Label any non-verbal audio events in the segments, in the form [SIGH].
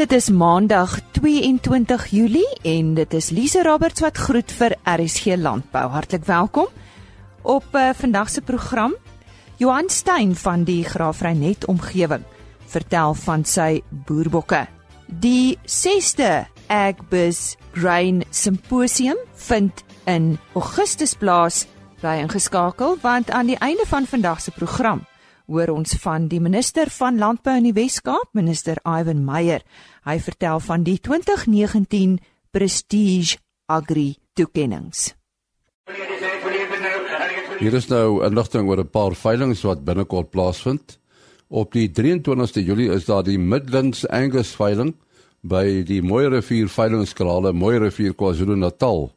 Dit is Maandag 22 Julie en dit is Lise Roberts wat groet vir RSG Landbou. Hartlik welkom op uh, vandag se program. Johan Stein van die Graafreinet omgewing vertel van sy boerbokke. Die 6de Agbus Grain Symposium vind in Augustus plaas. Bly ingeskakel want aan die einde van vandag se program hoor ons van die minister van Landbou in die Wes-Kaap, minister Ivan Meyer. Hy vertel van die 2019 Prestige Agri toekenninge. Hier is nou 'n ligting oor 'n paar veilinge wat binnekort plaasvind. Op die 23ste Julie is daar die Midlands Angus veiling by die Mooi Rivier veilingskrale Mooi Rivier KwaZulu-Natal.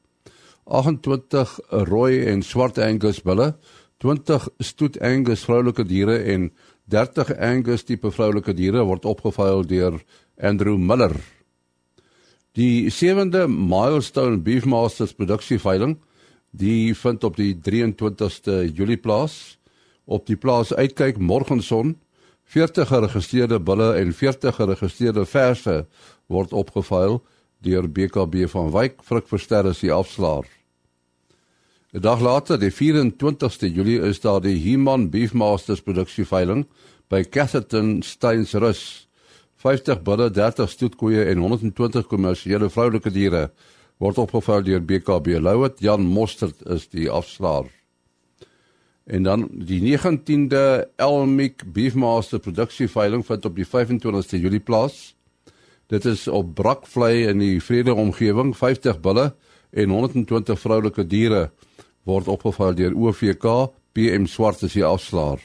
28 rooi en swart Angus bulle 20 stoet Angus vroulike diere en 30 Angus tipe vroulike diere word opgeveil deur Andrew Miller. Die 7de Milestone Beefmasters produksieveiling, die vind op die 23ste Julie plaas op die plaas uitkyk Morgenson. 40 geregistreerde bulle en 40 geregistreerde verse word opgeveil deur BKB van Wyk Vrugversterre se afslaer. 'n Dag later, die 24ste Julie, is daar die Human Beefmasters produksieveiling by Catherton Steinsrus. 50 bulle, 30 stoetkoeie en 120 kommersiële vroulike diere word opgeveil deur BKB Louet. Jan Mostert is die afslaer. En dan die 19de Elmic Beefmaster produksieveiling vind op die 25ste Julie plaas. Dit is op Brakvlei in die Vrede omgewing, 50 bulle en 120 vroulike diere word opgeval deur OVK PM Swart as die afslaer.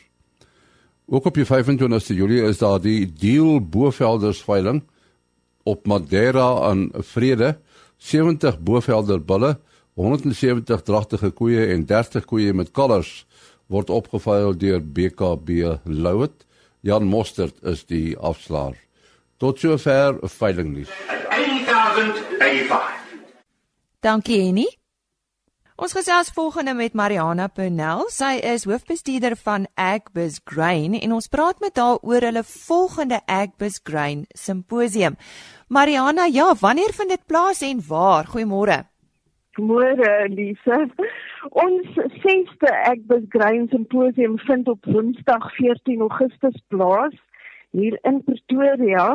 Ook op die 25ste Julie is daar die Deal Bovelders veiling op Madeira aan Vrede. 70 Bovelder bulle, 170 dragtige koeie en 30 koeie met kalvers word opgeveil deur BKB Louet. Jan Mostert is die afslaer. Tot sover veiling nuus. 8085. Dankie Henny. Ons gesels volgende met Mariana Pernell. Sy is hoofbestuurder van Agbus Grain en ons praat met haar oor hulle volgende Agbus Grain simposium. Mariana, ja, wanneer vind dit plaas en waar? Goeiemôre. Goeiemôre, Lise. Ons 6ste Agbus Grain simposium vind op Woensdag 14 Augustus plaas hier in Pretoria.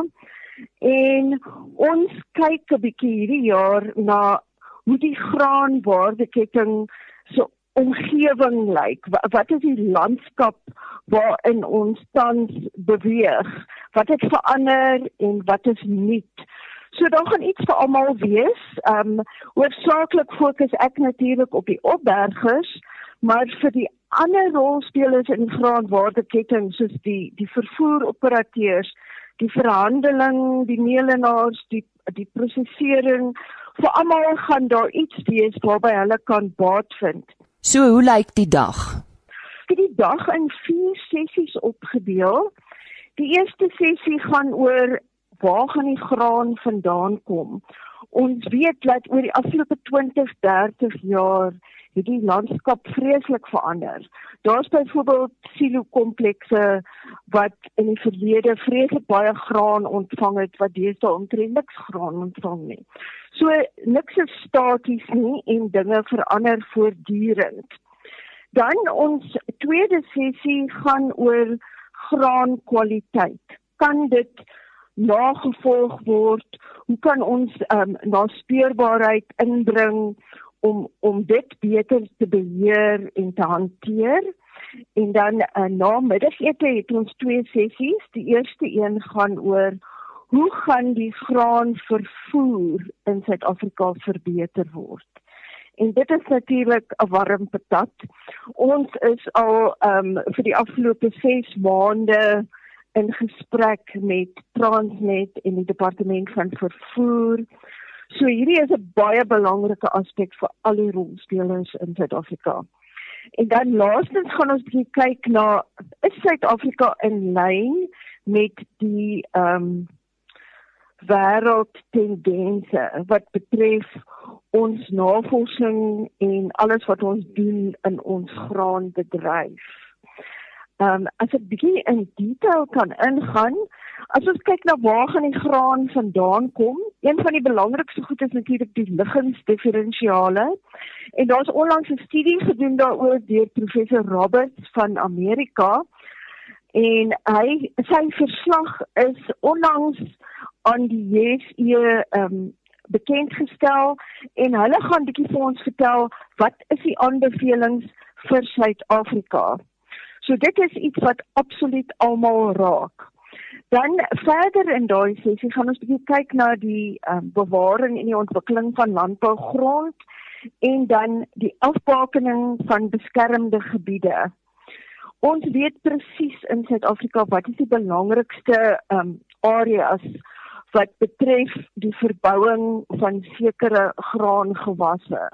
En ons kyk 'n bietjie hierdie jaar na hoe die graanwaardeketting so omgewing lyk. Wat is die landskap waarin ons tans beweeg? Wat het verander en wat is nuut? So daar gaan iets vir almal wees. Ehm um, hoofsaaklik fokus ek natuurlik op die opbergers, maar vir die ander rolspelers in graanwaardeketting soos die die vervoeroperateurs, die verhandeling, die meelenaars, die die prosesering vir almal gaan daar iets wees waarby hulle kan baat vind. So hoe lyk die dag? Vir die dag in vier sessies opgedeel. Die eerste sessie gaan oor waar gaan die graan vandaan kom. Ons weet dat oor die afgelope 20, 30 jaar het die landskap vreeslik verander. Daar's byvoorbeeld silo komplekse wat in die verlede vreeslik baie graan ontvang het wat deesdae omtrent niks graan ontvang nie. So niks is staties nie en dinge verander voortdurend. Dan ons tweede sessie gaan oor graankwaliteit. Kan dit nagevolg word? Hoe kan ons ehm um, na speurbaarheid inbring? om om dit beter te beheer en te hanteer. En dan uh, na middagete het ons twee sessies. Die eerste een gaan oor hoe gaan die graan vervoer in Suid-Afrika verbeter word. En dit is natuurlik 'n warm patat. Ons is al ehm um, vir die afgelope 6 maande in gesprek met Transnet en die departement van vervoer So hierdie is 'n baie belangrike aspek vir al die rolspelers in Suid-Afrika. En dan laastens gaan ons bietjie kyk na is Suid-Afrika in lyn met die ehm um, wêreldtendense wat betref ons navorsing en alles wat ons doen in ons graanbedryf. Ehm um, as ek bietjie in detail kan ingaan, As ons kyk na waar gaan die graan vandaan kom, een van die belangrikste goed is natuurlik die liggingsdiferensiale. En daar's onlangs 'n studie gedoen daaroor deur professor Roberts van Amerika. En hy sy verslag is onlangs aan die JSE ehm um, bekend gestel en hulle gaan bietjie vir ons vertel wat is die aanbevelings vir Suid-Afrika. So dit is iets wat absoluut almal raak. Dan verder in daai sessie gaan ons bietjie kyk na die um, bewaring en die ontwikkeling van landbougrond en dan die afbakening van beskermde gebiede. Ons weet presies in Suid-Afrika wat is die belangrikste um, areas wat betref die verbouing van sekere graangewasse.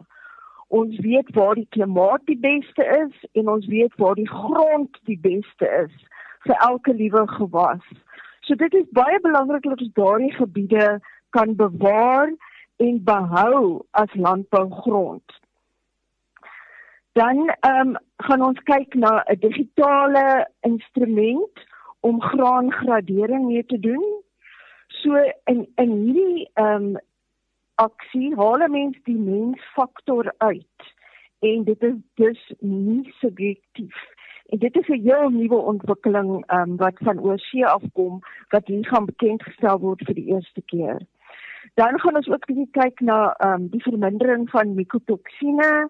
Ons weet waar die klimaat die beste is en ons weet waar die grond die beste is vir elke liewe gewas. So dit is baie belangrik dat ons daardie gebiede kan bewaar en behou as landbougrond. Dan ehm um, gaan ons kyk na 'n digitale instrument om graangradering mee te doen So in in hierdie ehm um, aksie haal mens die mensfaktor uit en dit is dus nie subjektief. En dit is 'n heel nuwe ontwikkeling um, wat van oorsee afkom wat hier gaan bekend gestel word vir die eerste keer. Dan gaan ons ook kyk na um, die vermindering van mikotoksine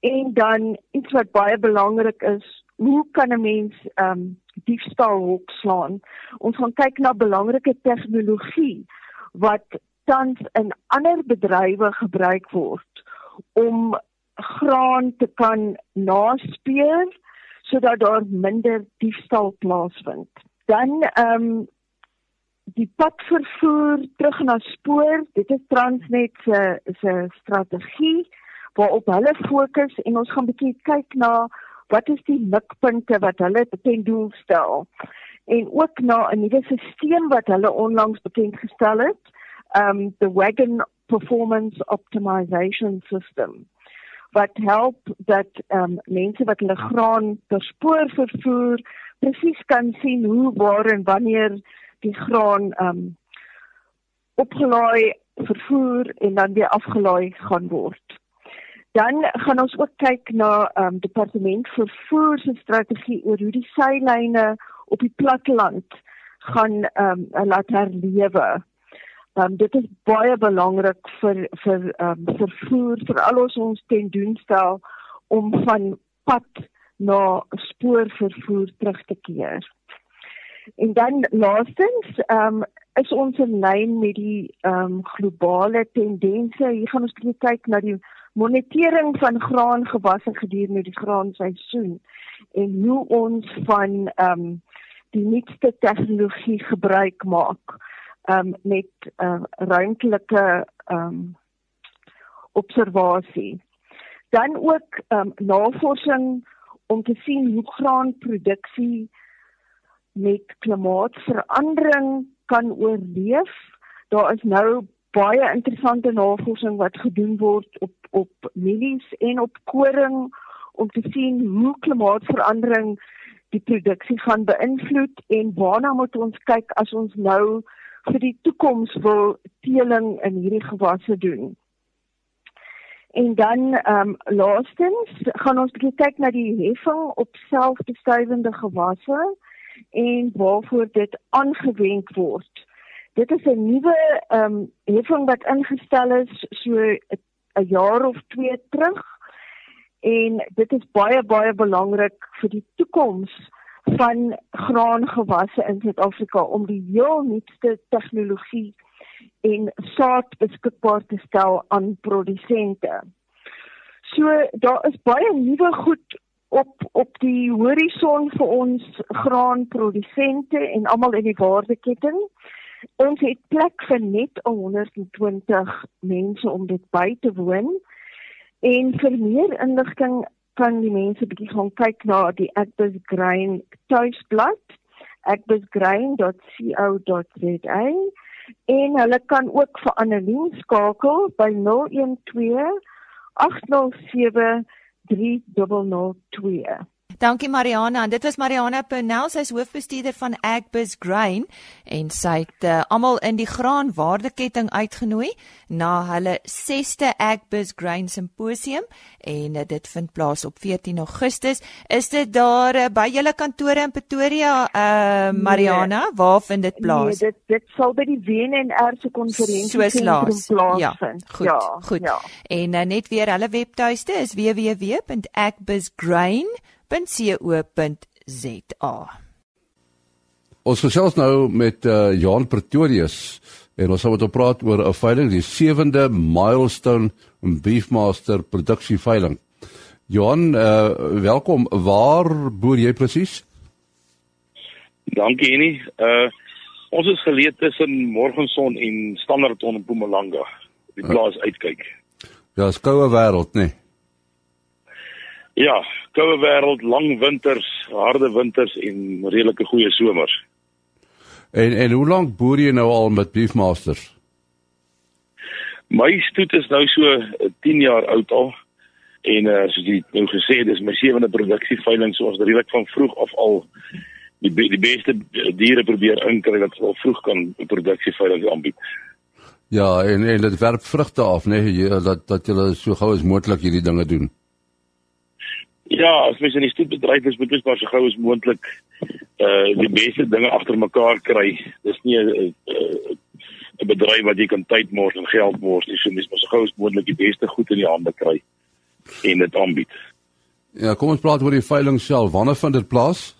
en dan iets wat baie belangrik is, hoe kan 'n mens um, diefstal hoekslaan? Ons gaan kyk na belangrike tegnologie wat tans in ander bedrywe gebruik word om graan te kan naspeur sodat daar minder diefstal plaasvind. Dan ehm um, die padvervoer terug na spoor, dit is Transnet se se strategie waarop hulle fokus en ons gaan bietjie kyk na wat is die mikpunte wat hulle ten doel stel en ook na 'n nuwe stelsel wat hulle onlangs bekend gestel het um the wagon performance optimization system wat help dat um mense wat hulle graan per spoor vervoer presies kan sien hoe waar en wanneer die graan um opgelaai vervoer en dan weer afgelaai gaan word Dan gaan ons ook kyk na um, departement vervoer se strategie oor hoe die seilyne op die platteland gaan um, laat herlewe. Ehm um, dit is baie belangrik vir vir ehm um, vervoer vir al ons ons ten doen stel om van pad na spoorvervoer terug te keer. En dan laastens ehm um, is ons in lyn met die ehm um, globale tendense. Hier gaan ons kyk na die monitering van graangewasse gedurende die graanseisoen en hoe ons van ehm um, die nuutste tegnologie gebruik maak ehm um, met uh, ruimtelike ehm um, observasie. Dan ook ehm um, navorsing om te sien hoe graanproduksie met klimaatsverandering kan oorleef. Daar is nou baie interessante navorsing wat gedoen word op op mielies en op koring om te sien hoe klimaatsverandering die produksie gaan beïnvloed en waarna moet ons kyk as ons nou vir die toekoms wil teeling in hierdie gewasse doen. En dan ehm um, laastens gaan ons kyk na die heffing op selfbestuivende gewasse en waarvoor dit aangewend word. Dit is 'n nuwe ehm um, heffing wat ingestel is so 'n jaar of 2 terug. En dit is baie baie belangrik vir die toekoms van graangewasse in Suid-Afrika om die heel nuutste tegnologie en saad beskikbaar te stel aan produsente. So daar is baie nuwe goed op op die horison vir ons graanprodusente en almal in die waardeketting. Ons het plek vir net 120 mense om dit by te woon. En vir meer inligting kan die mense bietjie gaan kyk na die Agbus Grain tuisblad agbusgrain.co.za en hulle kan ook vir Annelien skakel by 012 807 3002. Dankie Mariana. En dit was Mariana Pernell, sy's hoofbestuurder van Agbus Grain en sy het uh, almal in die graanwaardeketting uitgenooi na hulle 6ste Agbus Grain Simposium en uh, dit vind plaas op 14 Augustus. Is dit daar uh, by julle kantore in Pretoria, uh, Mariana? Nee, Waar vind dit plaas? Nee, dit dit sal by die WNR se konferensiesentrum plaasvind. Ja, goed. Ja, goed. Ja. En uh, net weer hulle webtuiste is www.agbusgrain.com www.co.za. Ons gesels nou met uh, Johan Pretorius en ons gaan met hom praat oor 'n veiling, die 7de milestone Beefmaster produksie veiling. Johan, uh, welkom. Waar boer jy presies? Dankie Annie. Uh ons is geleë tussen Morgenson en Standerton in Mpumalanga. Die plaas uitkyk. Ja, skoue wêreld, nê. Nee. Ja, koue wêreld, lang winters, harde winters en redelike goeie somers. En en hoe lank boer jy nou al met Beefmasters? My stoet is nou so 10 jaar oud al. En uh, soos jy nou gesê het, dis my sewende produksieveiling, so ons redelik van vroeg af al die die beste diere probeer inkry dat ons al vroeg kan 'n produksieveiling aanbied. Ja, en en dit werp vrugte af, né, nee, dat dat jy so gou as moontlik hierdie dinge doen. Ja, as mens in die stoetbedryf is, moet mens maar so gou as moontlik uh die beste dinge agter mekaar kry. Dis nie 'n 'n bedryf wat jy kan tyd mors en geld mors nie. So mens moet so gou as moontlik die beste goed in die hande kry en dit aanbied. Ja, kom ons praat oor die veiling self. Wanneer vind dit plaas?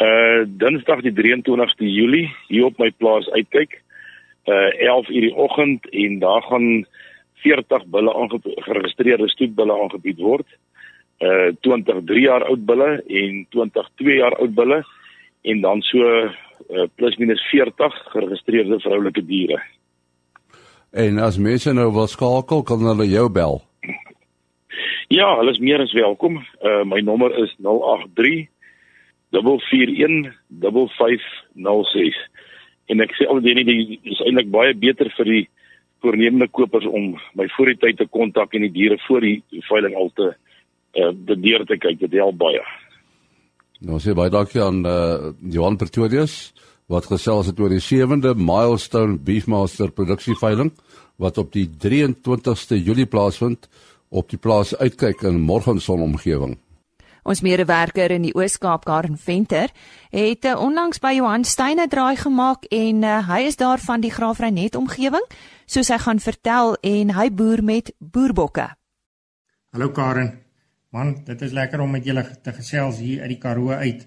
Uh Dinsdag die 23ste Julie hier op my plaas uitkyk. Uh 11:00 die oggend en daar gaan 40 bulle aangeregistreerde stoetbulle aangebied word uh 20 3 jaar oud bulle en 20 2 jaar oud bulle en dan so uh, plus minus 40 geregistreerde vroulike diere. En as mense nou wil skakel, kan hulle jou bel. Ja, hulle is meer as welkom. Uh my nommer is 083 441 5506. En ek sê altyd nie dit is eintlik baie beter vir die voornemende kopers om my voor die tyd te kontak en die diere voor die veiling al te uh, die deur te kyk, dit help baie. Nou sê baie dankie aan uh, Johan Pretorius wat gesels het oor die 7de Milestone Beefmaster produksieveiling wat op die 23ste Julie plaasvind op die plaas uitkyk in Morgenson omgewing. Ons medewerker in die Oos-Kaap, Karen Venter, het uh, onlangs by Johan Steine draai gemaak en uh, hy is daar van die Graafrenet omgewing, soos hy gaan vertel en hy boer met boerbokke. Hallo Karen. Man, dit is lekker om met julle te gesels hier uit die Karoo uit,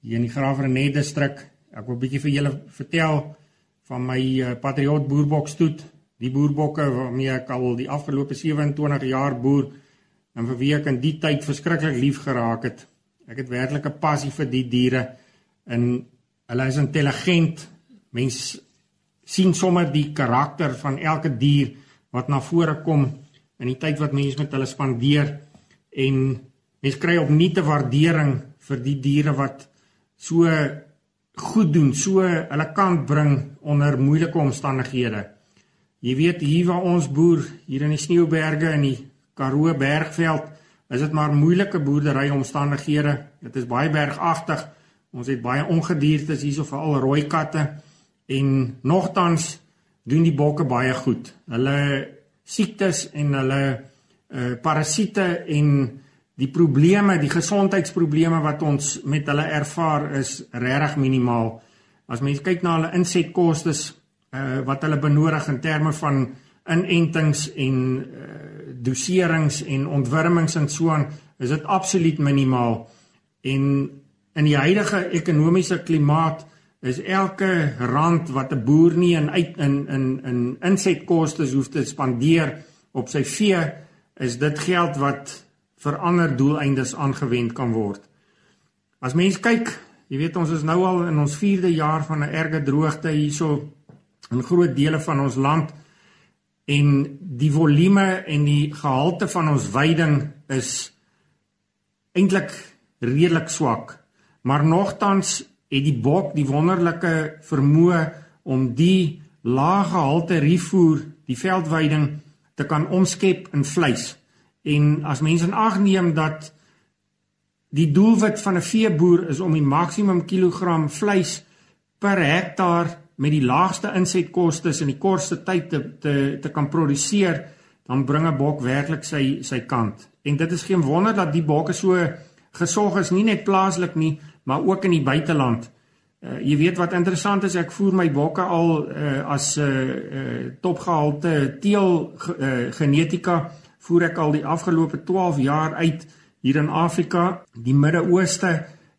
hier in die Graafrenet distrik. Ek wil 'n bietjie vir julle vertel van my uh, Patriot boerbokstoet, die boerbokke waarmee ek al die afgelope 27 jaar boer en vir wie ek in die tyd verskriklik lief geraak het. Ek het werklik 'n passie vir die diere en hulle is intelligent. Mens sien sommer die karakter van elke dier wat na vore kom in die tyd wat mense met hulle spandeer en mens kry opnuut 'n waardering vir die diere wat so goed doen, so hulle kant bring onder moeilike omstandighede. Jy weet hier waar ons boer, hier in die Sneeuberge in die Karoo Bergveld, is dit maar moeilike boerdery omstandighede. Dit is baie bergagtig. Ons het baie ongediertes hierso veral rooi katte en nogtans doen die bokke baie goed. Hulle siektes en hulle uh parasiete en die probleme, die gesondheidsprobleme wat ons met hulle ervaar is regtig minimaal. As mens kyk na hulle insetkoste uh wat hulle benodig in terme van inentings en uh doserings en ontwurmings en so aan, is dit absoluut minimaal. En in die huidige ekonomiese klimaat is elke rand wat 'n boer nie in uit in in in insetkoste hoef te spandeer op sy vee is dit geld wat vir ander doeleindes aangewend kan word. As mens kyk, jy weet ons is nou al in ons 4de jaar van 'n erge droogte hierso in groot dele van ons land en die volume en die gehalte van ons veiding is eintlik redelik swak. Maar nogtans het die bok die wonderlike vermoë om die lae gehalte rifoer, die veldveiding te kan omskep in vleis. En as mense in ag neem dat Die doelwit van 'n veeboer is om die maksimum kilogram vleis per hektaar met die laagste insetkoste in die kortste tyd te te te kan produseer, dan bring 'n bok werklik sy sy kant. En dit is geen wonder dat die bokke so gesorg is nie net plaaslik nie, maar ook in die buiteland. Uh, jy weet wat interessant is, ek voer my bokke al uh, as 'n uh, uh, topgehalte teel uh, genetika voer ek al die afgelope 12 jaar uit hier in Afrika, die Midde-Ooste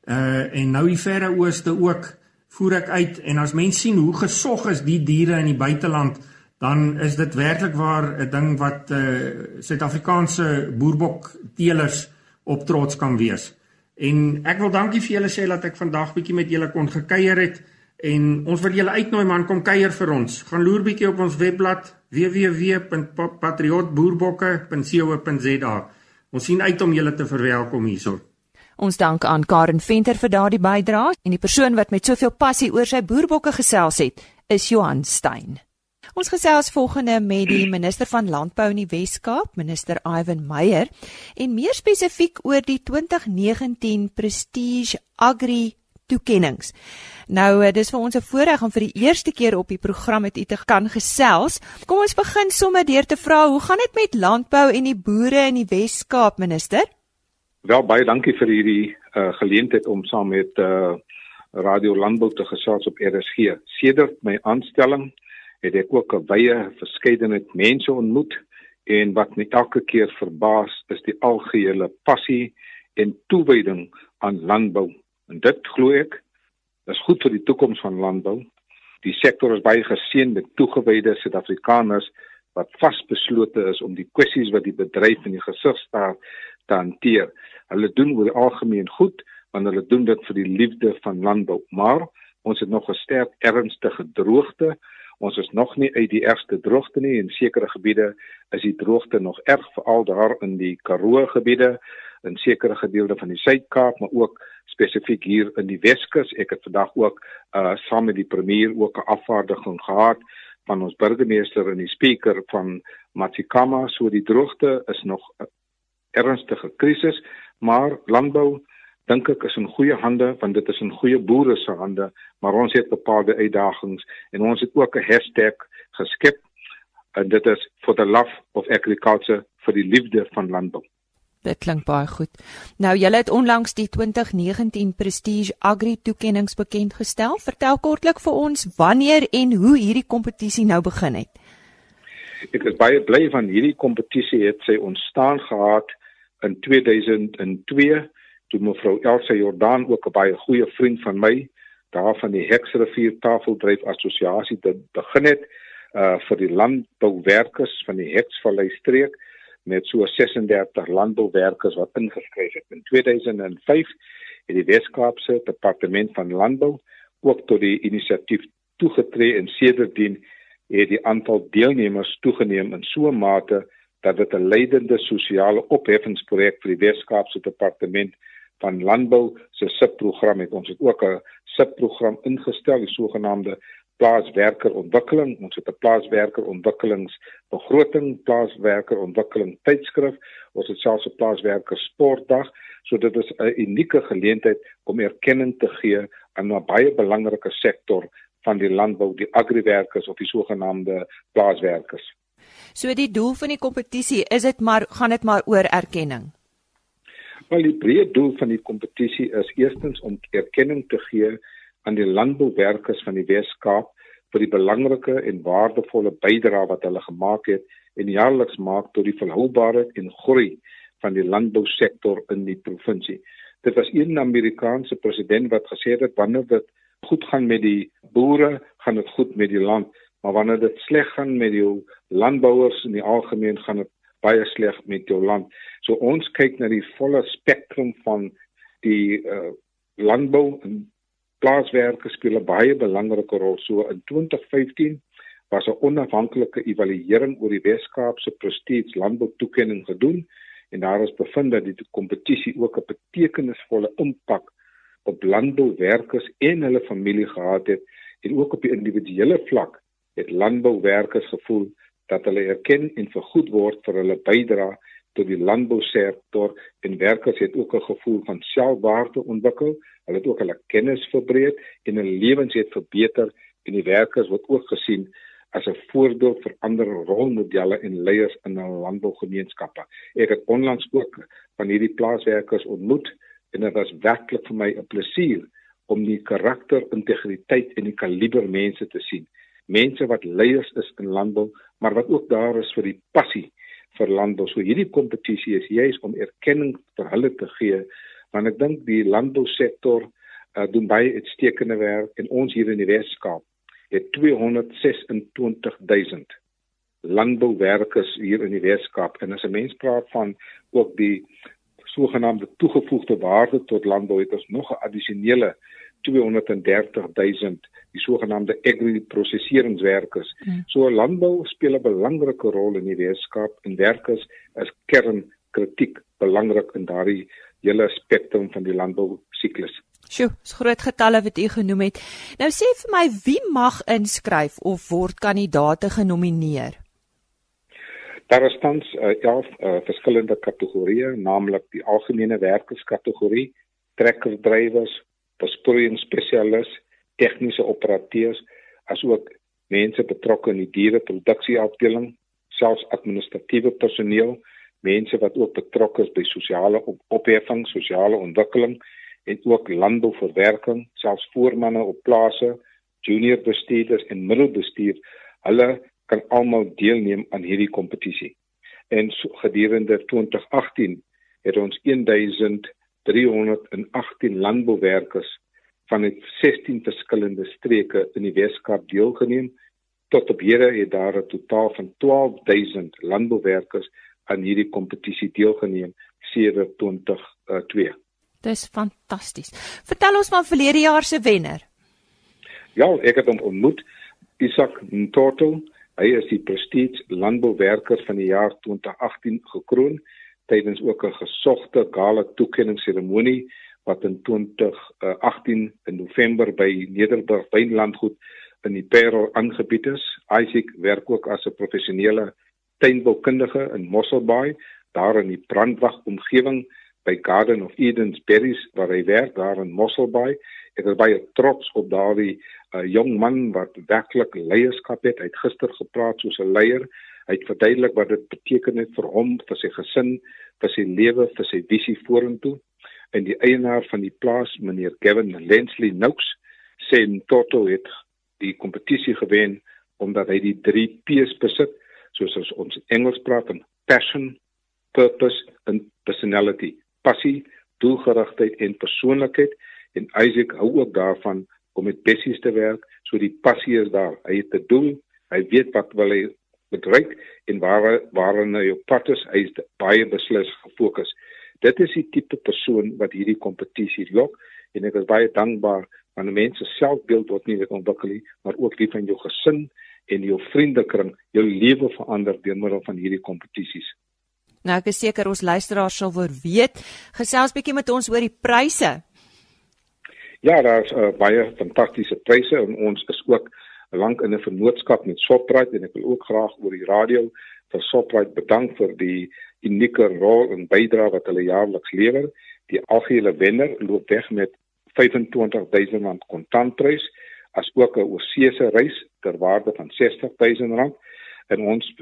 uh, en nou die Verre Ooste ook voer ek uit en as mense sien hoe gesog is die diere in die buiteland dan is dit werklik waar 'n ding wat uh Suid-Afrikaanse boerbok teelers op trots kan wees. En ek wil dankie vir julle sê dat ek vandag bietjie met julle kon gekuier het en ons wil julle uitnooi man kom kuier vir ons. Gaan loer bietjie op ons webblad www.patriottboerbokke.co.za. Ons sien uit om julle te verwelkom hierso. Ons dank aan Karen Venter vir daardie bydrae en die persoon wat met soveel passie oor sy boerbokke gesels het, is Johan Stein. Ons gesels volgende met die minister van Landbou in die Wes-Kaap, minister Ivan Meyer, en meer spesifiek oor die 2019 Prestige Agri toekennings. Nou eh, dis vir ons 'n voorreg om vir die eerste keer op die program met u te kan gesels. Kom ons begin sommer deur te vra, hoe gaan dit met landbou en die boere in die Wes-Kaap, minister? Wel baie dankie vir hierdie uh, geleentheid om saam met uh, Radio Landbou te gesels op RSG. Sedert my aanstelling het ek ook 'n wye verskeidenheid mense ontmoet en wat my elke keer verbaas is die algehele passie en toewyding aan landbou. En dit glo ek is goed vir die toekoms van landbou. Die sektor is baie geseën met toegewyde Suid-Afrikaners wat vasbeslote is om die kwessies wat die bedryf in die gesig staar te hanteer. Hulle doen oor die algemeen goed want hulle doen dit vir die liefde van landbou. Maar ons het nog 'n sterk ernstige droogte Ons is nog nie uit die ergste droogte nie en sekere gebiede is die droogte nog erg veral daar in die Karoo gebiede in sekere gedeelte van die Suid-Kaap maar ook spesifiek hier in die Weskus. Ek het vandag ook uh saam met die premier ook 'n afvaardiging gehad van ons burgemeester en die spreker van Matikama so die droogte is nog 'n ernstige krisis maar landbou dink ek is in goeie hande want dit is in goeie boere se hande maar ons het bepaalde uitdagings en ons het ook 'n hashtag geskep en dit is for the love of agriculture vir die liefde van landbou Dit klink baie goed. Nou julle het onlangs die 2019 Prestige Agri toekenninge bekend gestel. Vertel kortlik vir ons wanneer en hoe hierdie kompetisie nou begin het. Ek is baie bly van hierdie kompetisie het sy ontstaan gehad in 2002 toe mevrou Elsa Jordan ook 'n baie goeie vriend van my daar van die Heksrivier Tafeldryf Assosiasie te begin het uh vir die landbouwerkers van die Heksvallei streek met so 36 landbouwerkers wat ingeskryf het. In 2005 het die Weskaapse Departement van Landbou ook tot die inisiatief toegetree en sedertdien het die aantal deelnemers toegeneem in so 'n mate dat dit 'n leidende sosiale opheffingsprojek vir die Weskaapse Departement van landbou se subprogram het ons het ook 'n subprogram ingestel die sogenaamde plaaswerker ontwikkeling ons het 'n plaaswerker ontwikkelingsbegroting plaaswerker ontwikkeling tydskrif ons het selfs 'n plaaswerker sportdag so dit is 'n unieke geleentheid om erkenning te gee aan 'n baie belangrike sektor van die landbou die agriwerkers of die sogenaamde plaaswerkers. So die doel van die kompetisie is dit maar gaan dit maar oor erkenning Wel die breë doel van die kompetisie is eerstens om erkenning te gee aan die landbouwerkers van die Wes-Kaap vir die belangrike en waardevolle bydrae wat hulle gemaak het en jaarliks maak tot die volhoubaarheid en groei van die landbousektor in die provinsie. Dit was een Amerikaanse president wat gesê het wanneer dit goed gaan met die boere, gaan dit goed met die land, maar wanneer dit sleg gaan met die landbouers in die algemeen, gaan dit baie sleg met jou land. So ons kyk na die volle spektrum van die uh, landbou en plaaswerke speel 'n baie belangrike rol. So in 2015 was 'n onafhanklike evaluering oor die Wes-Kaapse Prestige Landbou Toekenning gedoen en daar is bevind dat die kompetisie ook 'n betekenisvolle impak op landbouwerkers en hulle familie gehad het en ook op die individuele vlak het landbouwerkers gevoel dat hulle erken en vergoed word vir hulle bydrae tot die landbousektor en werkers het ook 'n gevoel van selfwaarde ontwikkel. Hulle het ook hulle kennis verbreek en hulle lewens het verbeter en die werkers word ook gesien as 'n voorbeeld vir ander rolmodelle en leiers in hul landbougemeenskappe. Ek het onlangs ook van hierdie plaaswerkers ontmoet en dit was werklik vir my 'n plesier om die karakter, integriteit en die kaliber mense te sien. Mense wat leiers is in landbou, maar wat ook daar is vir die passie vir landbou. So hierdie kompetisie is juis om erkenning vir hulle te gee, want ek dink die landbousektor uh, doen baie uitstekende werk en ons hier in die Weskaap het 226000 landbouwerkers hier in die Weskaap en as 'n mens praat van ook die sogenaamde toegevoegde waarde tot landbou het ons nog 'n addisionele 230000 die sogenaamde agri-prosesseringswerkers. Hmm. So landbou speel 'n belangrike rol in die wetenskap en werkers is kernkritiek belangrik in daardie hele spektrum van die landbou siklus. Sjoe, dis groot getalle wat u genoem het. Nou sê vir my wie mag inskryf of word kandidaate genomineer? Daar is tans uh, 11 uh, verskillende kategorieë, naamlik die algemene werkerskategorie, trekkerdrywers, besproeiingsspesialis, tegniese operateurs, asook mense betrokke in die diereproduksieafdeling, selfs administratiewe personeel, mense wat ook betrokke is by sosiale op opheffing, sosiale ontwikkeling en ook landbouverwerking, selfs voormanne op plase, junior bestuurders en middelbestuur, hulle kan almal deelneem aan hierdie kompetisie. En so, gedurende 2018 het ons 1318 landbouwerkers van 16 verskillende streke in die Weskaap deelgeneem. Tot op hede het daar 'n totaal van 12000 landbouwerkers aan hierdie kompetisie deelgeneem sedert 2002. Dis fantasties. Vertel ons van verlede jaar se wenner. Ja, ek het hom ontmoet, Isak Ntoto. Hy is die Prestige Landbouwerker van die jaar 2018 gekroon tydens ook 'n gesogte gala toekenningsseremonie wat in 2018 in November by Nederburg Wynlandgoed in die Parel aangebied is. Isaac werk ook as 'n professionele tuinboukundige in Mosselbaai, daar in die brandwag omgewing by Garden of Eden's Berries waar hy werk daar in Mosselbaai. Ek is baie trots op daardie uh, jong man wat werklik leierskap het. Hy het gister gepraat soos 'n leier. Hy het verduidelik wat dit beteken het vir hom, vir sy gesin, vir sy lewe, vir sy visie vorentoe. En die eienaar van die plaas, meneer Kevin Lensley Noakes, sê Toto het die kompetisie gewen omdat hy die 3 P's besit, soos ons Engels praat van passion, purpose and personality passie, doelgerigtheid en persoonlikheid en Isaac hou ook daarvan om met bessies te werk, so die passie is daar. Hy het 'n doel, hy weet wat wil hy bereik en waar waar hy op pad is, hy is baie beslis gefokus. Dit is die tipe persoon wat hierdie kompetisie lok en ek is baie dankbaar aan die mense selfbeeld wat nie net ontwikkel nie, maar ook die van jou gesin en jou vriendekring, jou lewe verander deur middel van hierdie kompetisies. Nou ek is seker ons luisteraars sal wou weet. Gesels bietjie met ons oor die pryse. Ja, daar's uh, baie fantastiese pryse en ons is ook lank in 'n vennootskap met Shoprite en ek wil ook graag oor die radio vir Shoprite bedank vir die unieke rol en bydrae wat hulle jaarliks lewer. Die algehele wenner loop weg met 25000 rand kontantprys as ook 'n oorsese reis ter waarde van 60000 rand en ons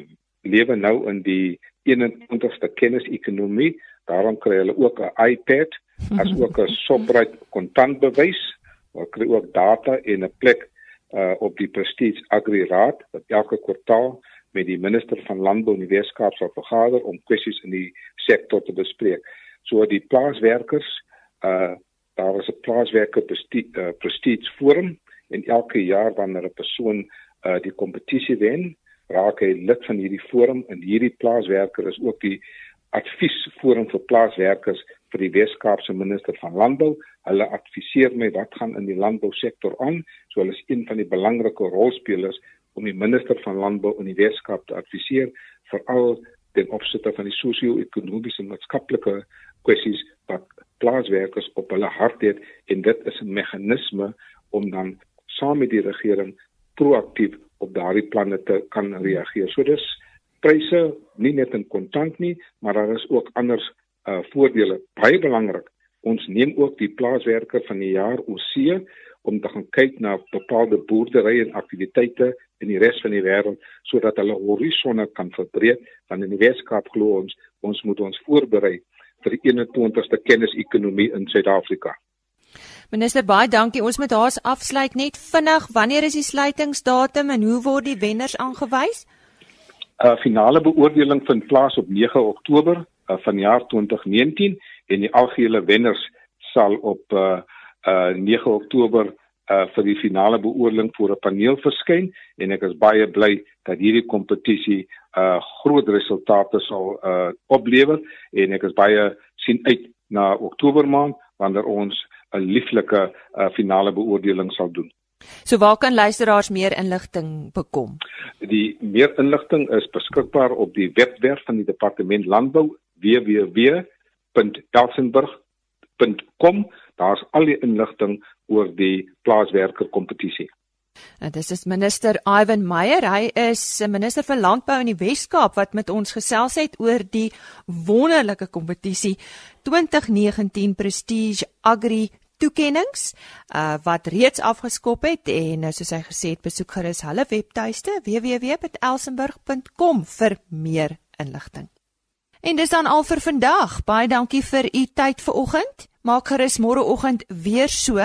lewe nou in die 21ste kennisekonomie. Daarom kry hulle ook 'n iPad as ook 'n [LAUGHS] Shoprite kontantbewys. Hulle kry ook data en 'n plek uh op die Prestige Agri Raad wat elke kwartaal met die minister van landbou in die Weskaap sal vergader om kwessies in die sektor te bespreek. So die plaaswerkers uh daar is 'n plaaswerker Prestige uh, Prestige forum en elke jaar wanneer 'n persoon uh die kompetisie wen, raak hy lid van hierdie forum en hierdie plaaswerker is ook die adviesforum vir plaaswerkers vir die Weskaapse minister van landbou. Hulle adviseer my wat gaan in die landbousektor aan. So hulle is een van die belangrike rolspelers om die minister van landbou in die Weskaap te adviseer veral ten opsigte van die sosio-ekonomiese en maatskaplike kwessies wat plaaswerkers op hulle hart het en dit is 'n meganisme om dan saam met die regering proaktief op daardie planne te kan reageer. So dis pryse nie net in kontant nie, maar daar is ook ander uh voordele. Baie belangrik. Ons neem ook die plaaswerker van die jaar oorsee om te gaan kyk na bepaalde boerderye en aktiwiteite in die res van die wêreld sodat hulle horisonne kan verbreek want in die Weskaap glo ons ons moet ons voorberei vir die 21ste kennisekonomie in Suid-Afrika. Minister baie dankie. Ons moet haas afsluit net vinnig. Wanneer is die sluitingsdatum en hoe word die wenners aangewys? 'n uh, Finale beoordeling vind plaas op 9 Oktober uh, van jaar 2019 en die algehele wenners sal op uh, uh 9 Oktober uh vir die finale beoordeling voor 'n paneel verskyn en ek is baie bly dat hierdie kompetisie uh groot resultate sal uh oplewer en ek is baie sien uit na Oktober maand wanneer ons 'n lieflike uh, finale beoordeling sal doen. So waar kan luisteraars meer inligting bekom? Die meer inligting is beskikbaar op die webwerf van die Departement Landbou www.elsenburg.com. Daar's al die inligting oor die plaaswerker kompetisie. En dit is minister Ivan Meyer. Hy is minister vir landbou in die Wes-Kaap wat met ons gesels het oor die wonderlike kompetisie 2019 Prestige Agri toekennings uh, wat reeds afgeskop het en uh, soos hy gesê het besoek gerus hulle webtuiste www.elsenburg.com vir meer inligting. En dis dan al vir vandag. Baie dankie vir u tyd vanoggend. Maak gerus môreoggend weer so.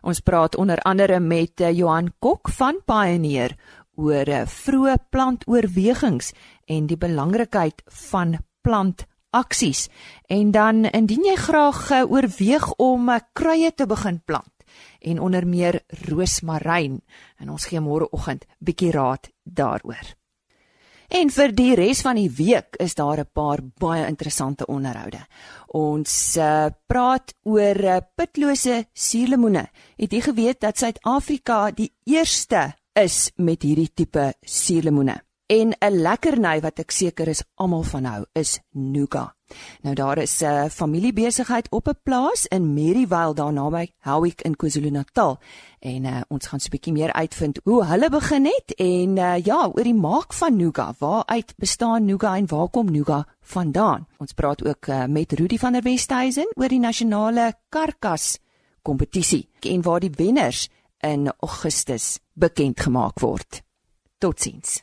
Ons praat onder andere met uh, Johan Kok van Pioneer oor uh, vroeë plantoorwegings en die belangrikheid van plantaksies. En dan indien jy graag uh, oorweeg om kruie te begin plant en onder meer roosmaryn en ons gee môreoggend bietjie raad daaroor. En vir die res van die week is daar 'n paar baie interessante onderhoude. Ons uh, praat oor uh, pitlose suurlemoene. Het jy geweet dat Suid-Afrika die eerste is met hierdie tipe suurlemoene? En 'n lekkerny wat ek seker is almal van hou is nougat. Nou daar is 'n uh, familiebesigheid op 'n plaas in Maryvale daar naby Howick in KwaZulu-Natal en uh, ons gaan so 'n bietjie meer uitvind hoe hulle begin het en uh, ja, oor die maak van nougat. Waaruit bestaan nougat en waar kom nougat vandaan? Ons praat ook uh, met Rudy van der Westhuizen oor die nasionale karkas kompetisie en waar die wenners in Augustus bekend gemaak word. Totsiens.